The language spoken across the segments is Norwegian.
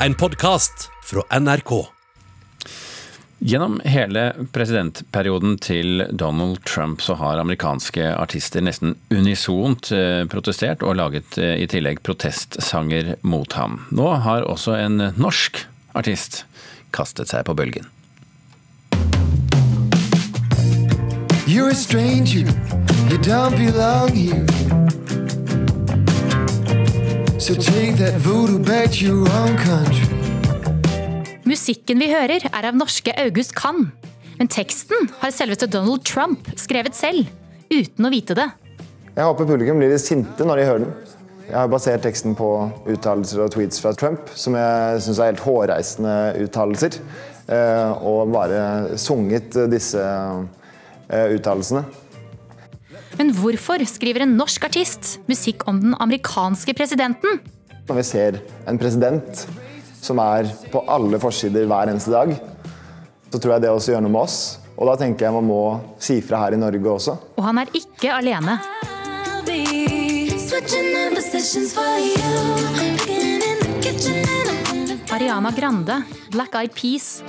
En podkast fra NRK. Gjennom hele presidentperioden til Donald Trump så har amerikanske artister nesten unisont eh, protestert og laget eh, i tillegg protestsanger mot ham. Nå har også en norsk artist kastet seg på bølgen. You're a stranger, you don't belong here. So take that voodoo back to your own country. Musikken vi hører, er av norske August Kann. Men teksten har selveste Donald Trump skrevet selv, uten å vite det. Jeg håper publikum blir litt sinte når de hører den. Jeg har basert teksten på uttalelser og tweets fra Trump, som jeg syns er helt hårreisende uttalelser. eh, Og bare sunget disse eh, uttalelsene. Men hvorfor skriver en norsk artist musikk om den amerikanske presidenten? Når vi ser en president som er på alle forsider hver eneste dag, så tror jeg det også gjør noe med oss. Og da tenker jeg man må si fra her i Norge også. Og han er ikke alene. Ariana Grande, Black Eyed Peas,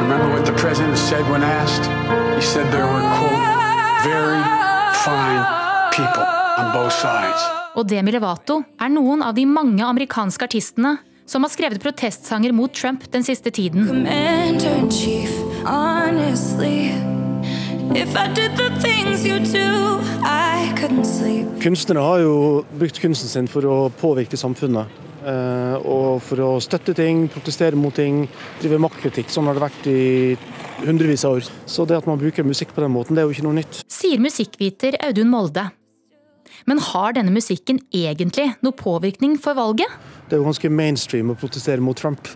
Remember what the president said when asked? He said there were, quote, very fine people on both sides. og Demi Levato er noen av de mange amerikanske artistene som har skrevet protestsanger mot Trump den siste tiden. chief. Honestly, if I did the things you do, I couldn't sleep. Kunstnere har jo brukt kunsten sin for å påvirke samfunnet. eh, Og for å støtte ting, protestere mot ting, drive maktkritikk. Sånn har det vært i hundrevis av år. Så det at man bruker musikk på den måten, det er jo ikke noe nytt. Sier musikkviter Audun Molde. Men har denne musikken egentlig noe påvirkning for valget? Det er jo ganske mainstream å protestere mot Trump.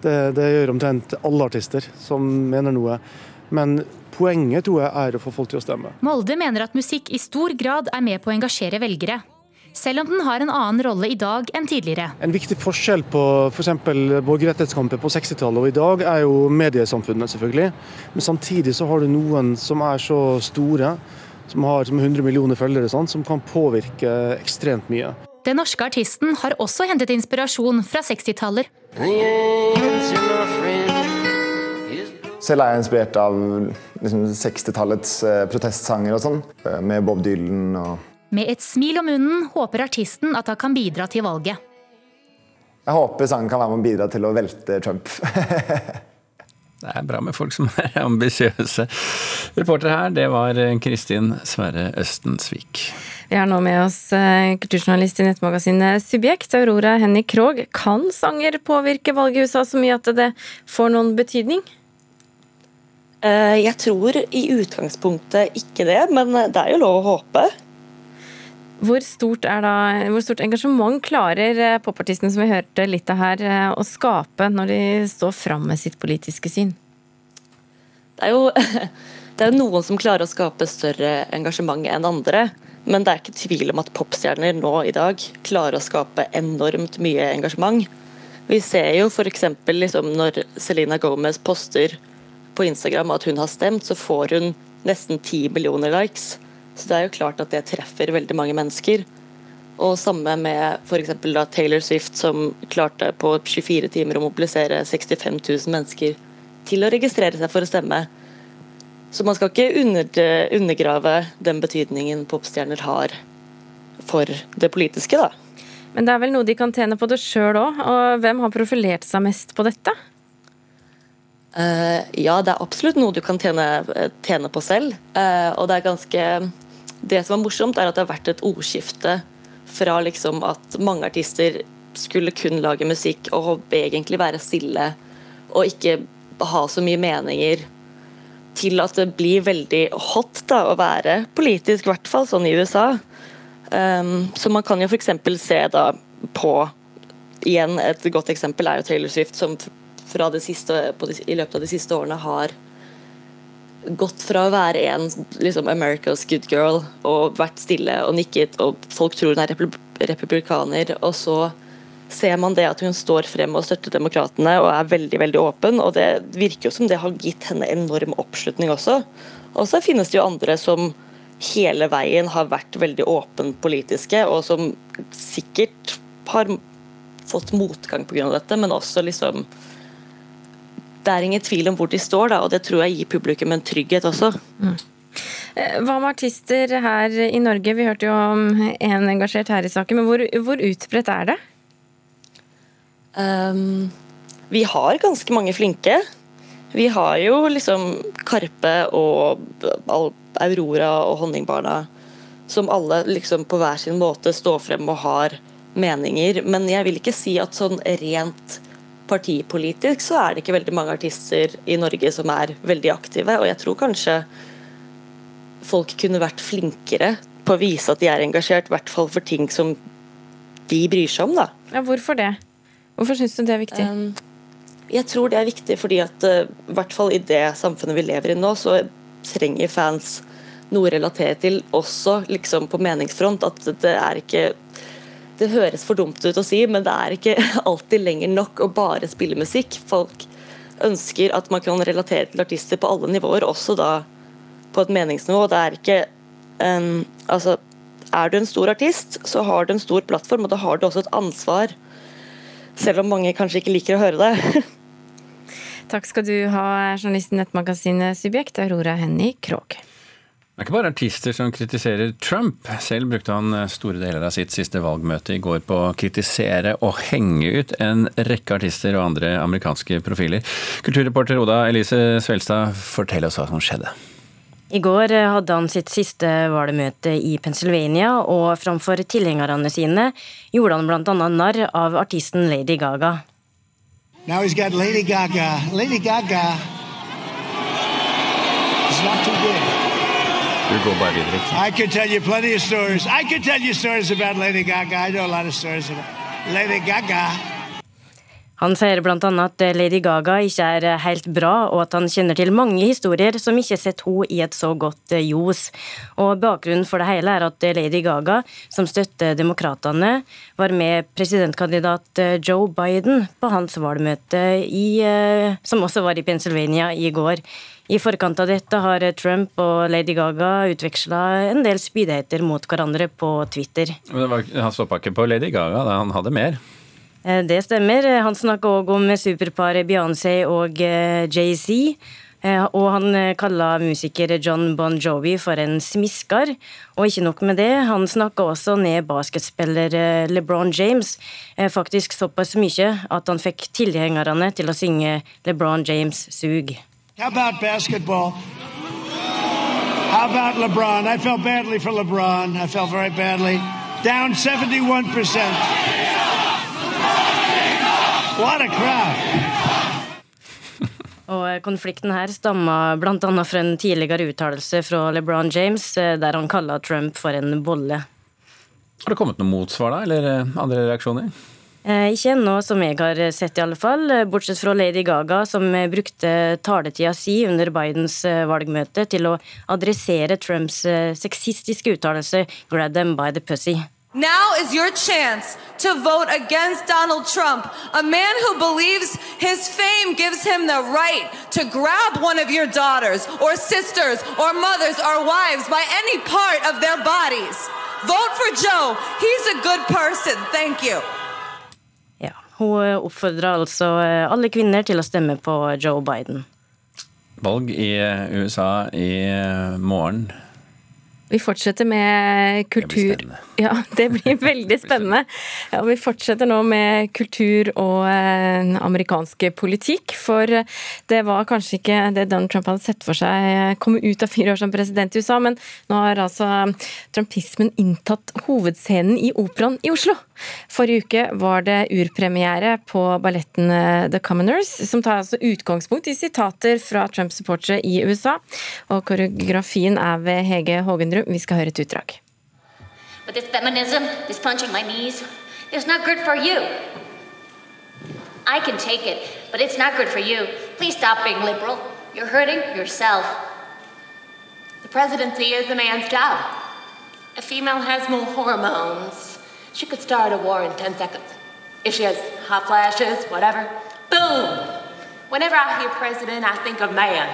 Det, det gjør omtrent alle artister som mener noe. Men poenget tror jeg er å få folk til å stemme. Molde mener at musikk i stor grad er med på å engasjere velgere. Selv om den har en annen rolle i dag enn tidligere. En viktig forskjell på f.eks. borgerrettighetskamper på 60-tallet og i dag er jo mediesamfunnet, selvfølgelig. Men samtidig så har du noen som er så store, som har som 100 millioner følgere, sånn, som kan påvirke ekstremt mye. Den norske artisten har også hentet inspirasjon fra 60-taller. Selv er jeg inspirert av liksom, 60-tallets eh, protestsanger og sånn, eh, med Bob Dylan og Med et smil om munnen håper artisten at han kan bidra til valget. Jeg håper sangen kan være med å bidra til å velte Trump. Det er bra med folk som er ambisiøse. Reporter her, det var Kristin Sverre Østensvik. Vi har nå med oss eh, kulturjournalist i nettmagasinet Subjekt, Aurora Henny Krogh. Kan sanger påvirke valget i USA så mye at det får noen betydning? Eh, Jeg tror i utgangspunktet ikke det, men det er jo lov å håpe. Hvor stort, da, hvor stort engasjement klarer eh, popartistene som vi hørte litt av her, eh, å skape når de står fram med sitt politiske syn? Det er jo det er noen som klarer å skape større engasjement enn andre. Men det er ikke tvil om at popstjerner nå i dag klarer å skape enormt mye engasjement. Vi ser jo f.eks. Liksom når Selena Gomez poster på Instagram at hun har stemt, så får hun nesten 10 millioner likes. Så det er jo klart at det treffer veldig mange mennesker. Og samme med f.eks. Taylor Swift, som klarte på 24 timer å mobilisere 65 000 mennesker til å registrere seg for å stemme. Så man skal ikke undergrave den betydningen popstjerner har for det politiske, da. Men det er vel noe de kan tjene på det sjøl òg, og hvem har profilert seg mest på dette? Eh, ja, det er absolutt noe du kan tjene, tjene på selv. Uh, og det er ganske Det som er morsomt, er at det har vært et ordskifte fra liksom at mange artister skulle kun lage musikk og egentlig være stille og ikke ha så mye meninger, til at det blir veldig hot da, å være politisk, i hvert fall sånn i USA. Um, så man kan jo f.eks. se da på Igjen, et godt eksempel er jo Taylor Swift, som siste, de, i løpet av de siste årene har gått fra å være en liksom, America's good girl og vært stille og nikket, og folk tror hun er repub republikaner, og så ser man det at hun står frem og støtter demokratene og er veldig veldig åpen. og Det virker jo som det har gitt henne enorm oppslutning også. Og så finnes det jo andre som hele veien har vært veldig åpen politiske, og som sikkert har fått motgang pga. dette, men også liksom Det er ingen tvil om hvor de står, da, og det tror jeg gir publikum en trygghet også. Mm. Hva med artister her i Norge? Vi hørte jo om en engasjert her i saken, men hvor, hvor utbredt er det? Um, vi har ganske mange flinke. Vi har jo liksom Karpe og Aurora og Honningbarna som alle liksom på hver sin måte står frem og har meninger. Men jeg vil ikke si at sånn rent partipolitisk så er det ikke veldig mange artister i Norge som er veldig aktive. Og jeg tror kanskje folk kunne vært flinkere på å vise at de er engasjert, i hvert fall for ting som de bryr seg om. da. Ja, hvorfor det? Hvorfor syns du det er viktig? Um, jeg tror det er viktig fordi at uh, i hvert fall i det samfunnet vi lever i nå, så trenger fans noe å relatere til også liksom på meningsfront. At det er ikke Det høres for dumt ut å si, men det er ikke alltid lenger nok å bare spille musikk. Folk ønsker at man kan relatere til artister på alle nivåer, også da på et meningsnivå. Det er ikke um, Altså, er du en stor artist, så har du en stor plattform, og da har du også et ansvar. Selv om mange kanskje ikke liker å høre det. Takk skal du ha, journalisten Nettmagasinet Subjekt, Aurora Henny Krogh. Det er ikke bare artister som kritiserer Trump. Selv brukte han store deler av sitt siste valgmøte i går på å kritisere og henge ut en rekke artister og andre amerikanske profiler. Kulturreporter Oda Elise Svelstad, fortell oss hva som skjedde. I går hadde han sitt siste valgmøte i Pennsylvania, og framfor tilhengerne sine gjorde han bl.a. narr av artisten Lady Gaga. Now he's got Lady Gaga. Lady Gaga is not too big. Du går bare videre? I could tell you plenty of stories. I could tell you stories about Lady Gaga. I know a lot of stories about Lady Gaga. Han sier bl.a. at Lady Gaga ikke er helt bra, og at han kjenner til mange historier som ikke setter henne i et så godt eh, ljos. Og Bakgrunnen for det hele er at Lady Gaga, som støtter demokratene, var med presidentkandidat eh, Joe Biden på hans valgmøte, i, eh, som også var i Pennsylvania i går. I forkant av dette har Trump og Lady Gaga utveksla en del spydigheter mot hverandre på Twitter. Men var, Han stoppa ikke på Lady Gaga, da han hadde mer? Eh, det stemmer. Han snakka òg om superparet Beyoncé og eh, Jay-Z. Eh, og han kalla musiker John Bon Jovi for en smiskar. Og ikke nok med det, han snakka også ned basketspiller LeBron James. Faktisk såpass mye at han fikk tilhengerne til å synge LeBron James' sug. How about basketball? How about LeBron? I felt badly for LeBron. I felt very badly. Down 71% What a crowd! Og Konflikten her stammer bl.a. fra en tidligere uttalelse fra LeBron James, eh, der han kaller Trump for en bolle. Har det kommet noe motsvar, da, eller eh, andre reaksjoner? Eh, ikke ennå, som jeg har sett, i alle fall. Eh, bortsett fra Lady Gaga, som eh, brukte taletida si under Bidens valgmøte til å adressere Trumps sexistiske uttalelse 'grab them by the pussy'. Now is your chance to vote against Donald Trump, a man who believes his fame gives him the right to grab one of your daughters or sisters or mothers or wives by any part of their bodies. Vote for Joe. He's a good person. Thank you. Hun oppfordra altså eh, alle kvinner til å stemme på Joe Biden. Valg i USA i morgen. Vi fortsetter med kultur. Det blir spennende. ja, det blir veldig spennende. Ja, vi fortsetter nå med kultur og eh, amerikansk politikk. For det var kanskje ikke det Donald Trump hadde sett for seg komme ut av fire år som president i USA, men nå har altså trumpismen inntatt hovedscenen i Operaen i Oslo. Forrige uke var det urpremiere på balletten eh, The Commoners, som tar altså utgangspunkt i sitater fra Trump-supportere i USA. Og koreografien er ved Hege Vi skal høre et utdrag. But this feminism, this punching my knees, is not good for you. I can take it, but it's not good for you. Please stop being liberal. You're hurting yourself. The presidency is a man's job. A female has more hormones She could start a war in 10 seconds. If she has hot flashes, whatever, boom! Whenever I hear president, I think of man.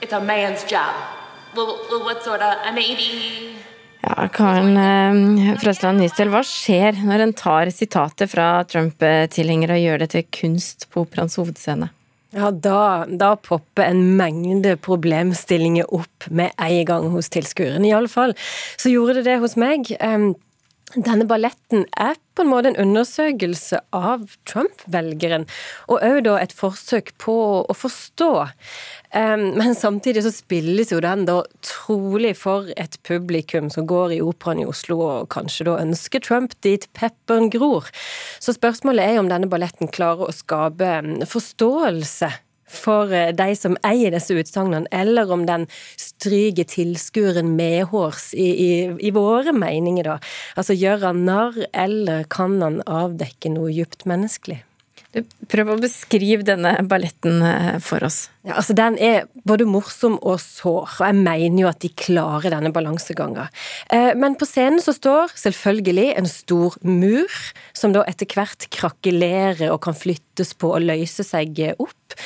It's a man's job. Well, well what sort of, maybe Ja, Karen eh, Frøsland Nystøl, hva skjer når en tar sitatet fra Trump-tilhengere og gjør det til kunst på Operaens hovedscene? Ja, da, da, popper en mengde problemstillinger opp med en gang hos tilskueren. Iallfall så gjorde det det hos meg. Denne balletten er på en måte en undersøkelse av Trump-velgeren, og òg da et forsøk på å forstå. Men samtidig så spilles jo den da trolig for et publikum som går i operaen i Oslo og kanskje da ønsker Trump dit pepperen gror. Så spørsmålet er om denne balletten klarer å skape forståelse for eh, de som eier disse utsagnene, eller om den stryker tilskueren medhårs i, i, i, våre meninger, da. Altså gjør han narr, eller kan han avdekke noe djupt menneskelig? Prøv å beskrive denne balletten eh, for oss. Ja, altså Den er både morsom og sår, og jeg mener jo at de klarer denne balansegangen. Eh, men på scenen så står selvfølgelig en stor mur, som da etter hvert krakelerer og kan flyttes på og løse seg opp.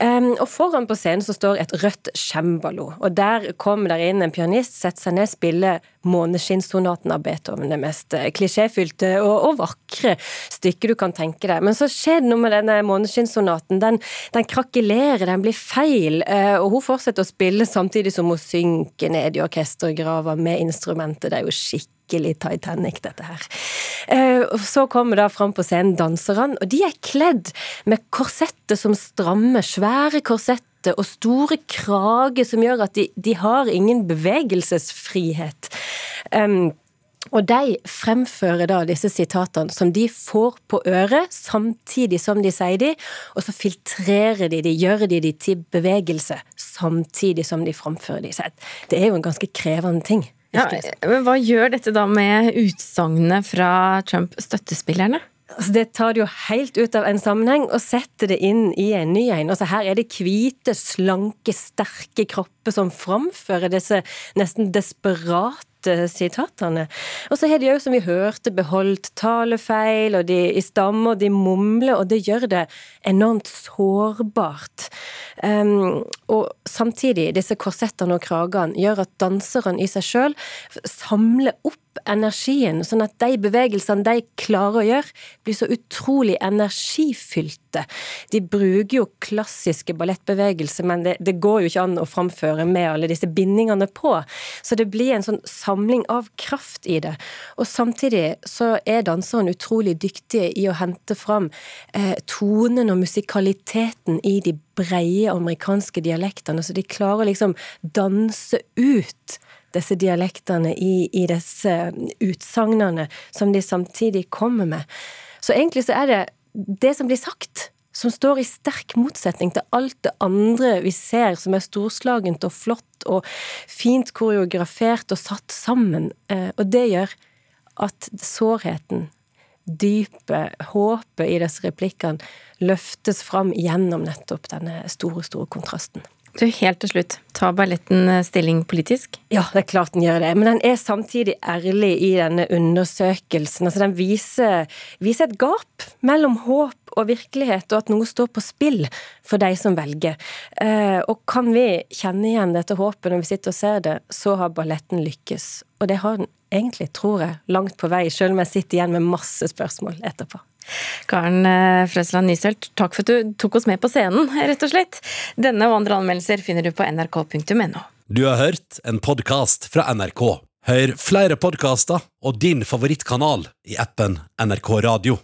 Og foran på scenen så står et rødt cembalo, og der kommer der inn en pianist, setter seg ned, spiller Måneskinnssonaten av Beethoven, det mest eh, klisjéfylte og, og, vakre stykket du kan tenke deg. Men så skjer det noe med denne Måneskinnssonaten. Den, den krakelerer, den blir feil, eh, og hun fortsetter å spille samtidig som hun synker ned i orkestergrava med instrumentet. Det er jo skikkelig Titanic, dette her. Eh, så kommer da fram på scenen danserne, og de er kledd med korsetter som strammer, svære korsetter og store krager som gjør at de, de har ingen bevegelsesfrihet. Um, og de fremfører da disse sitatene som de får på øret, samtidig som de sier de, og så filtrerer de de, gjør de de til bevegelse, samtidig som de framfører de. Så det er jo en ganske krevende ting. Ja, men Hva gjør dette da med utsagnene fra Trump-støttespillerne? Altså det tar det jo helt ut av en sammenheng og setter det inn i en ny en. Altså her er det hvite, slanke, sterke kropper som framfører disse nesten desperate sitatene. Og så har de òg, som vi hørte, beholdt talefeil, og de i stammer, de mumler, og det gjør det enormt sårbart. Um, og samtidig, disse korsettene og kragene gjør at danserne i seg sjøl samler opp energien, sånn at de bevegelsene de klarer å gjøre, blir så utrolig energifylte. De bruker jo klassiske ballettbevegelser, men det, det, går jo ikke an å framføre med alle disse bindingene på. Så det blir en sånn samling av kraft i det. Og samtidig så er danseren utrolig dyktige i å hente fram eh, tonen og musikaliteten i de breie amerikanske dialektene, så de klarer liksom danse ut disse dialektene i, i disse utsagnene som de samtidig kommer med. Så egentlig så er det det som blir sagt, som står i sterk motsetning til alt det andre vi ser som er storslagent og flott og fint koreografert og satt sammen. Eh, og det gjør at sårheten, dypet, håpet i disse replikkene løftes fram gjennom nettopp denne store, store kontrasten. Du, Helt til slutt, tar balletten eh, stilling politisk? Ja, det er klart den gjør det. Men den er samtidig ærlig i denne undersøkelsen. Altså, Den viser, viser et gap mellom håp og virkelighet, og at noe står på spill for de som velger. Eh, og kan vi kjenne igjen dette håpet når vi sitter og ser det, så har balletten lykkes. Og det har den egentlig, tror jeg, langt på vei, selv om jeg sitter igjen med masse spørsmål etterpå. Karen eh, Frøsland Nystølt, takk for at du tok oss med på scenen, rett og slett. Denne og andre anmeldelser finner du på nrk.no. Du har hørt en podkast fra NRK. Hør flere podkaster og din favorittkanal i appen NRK Radio.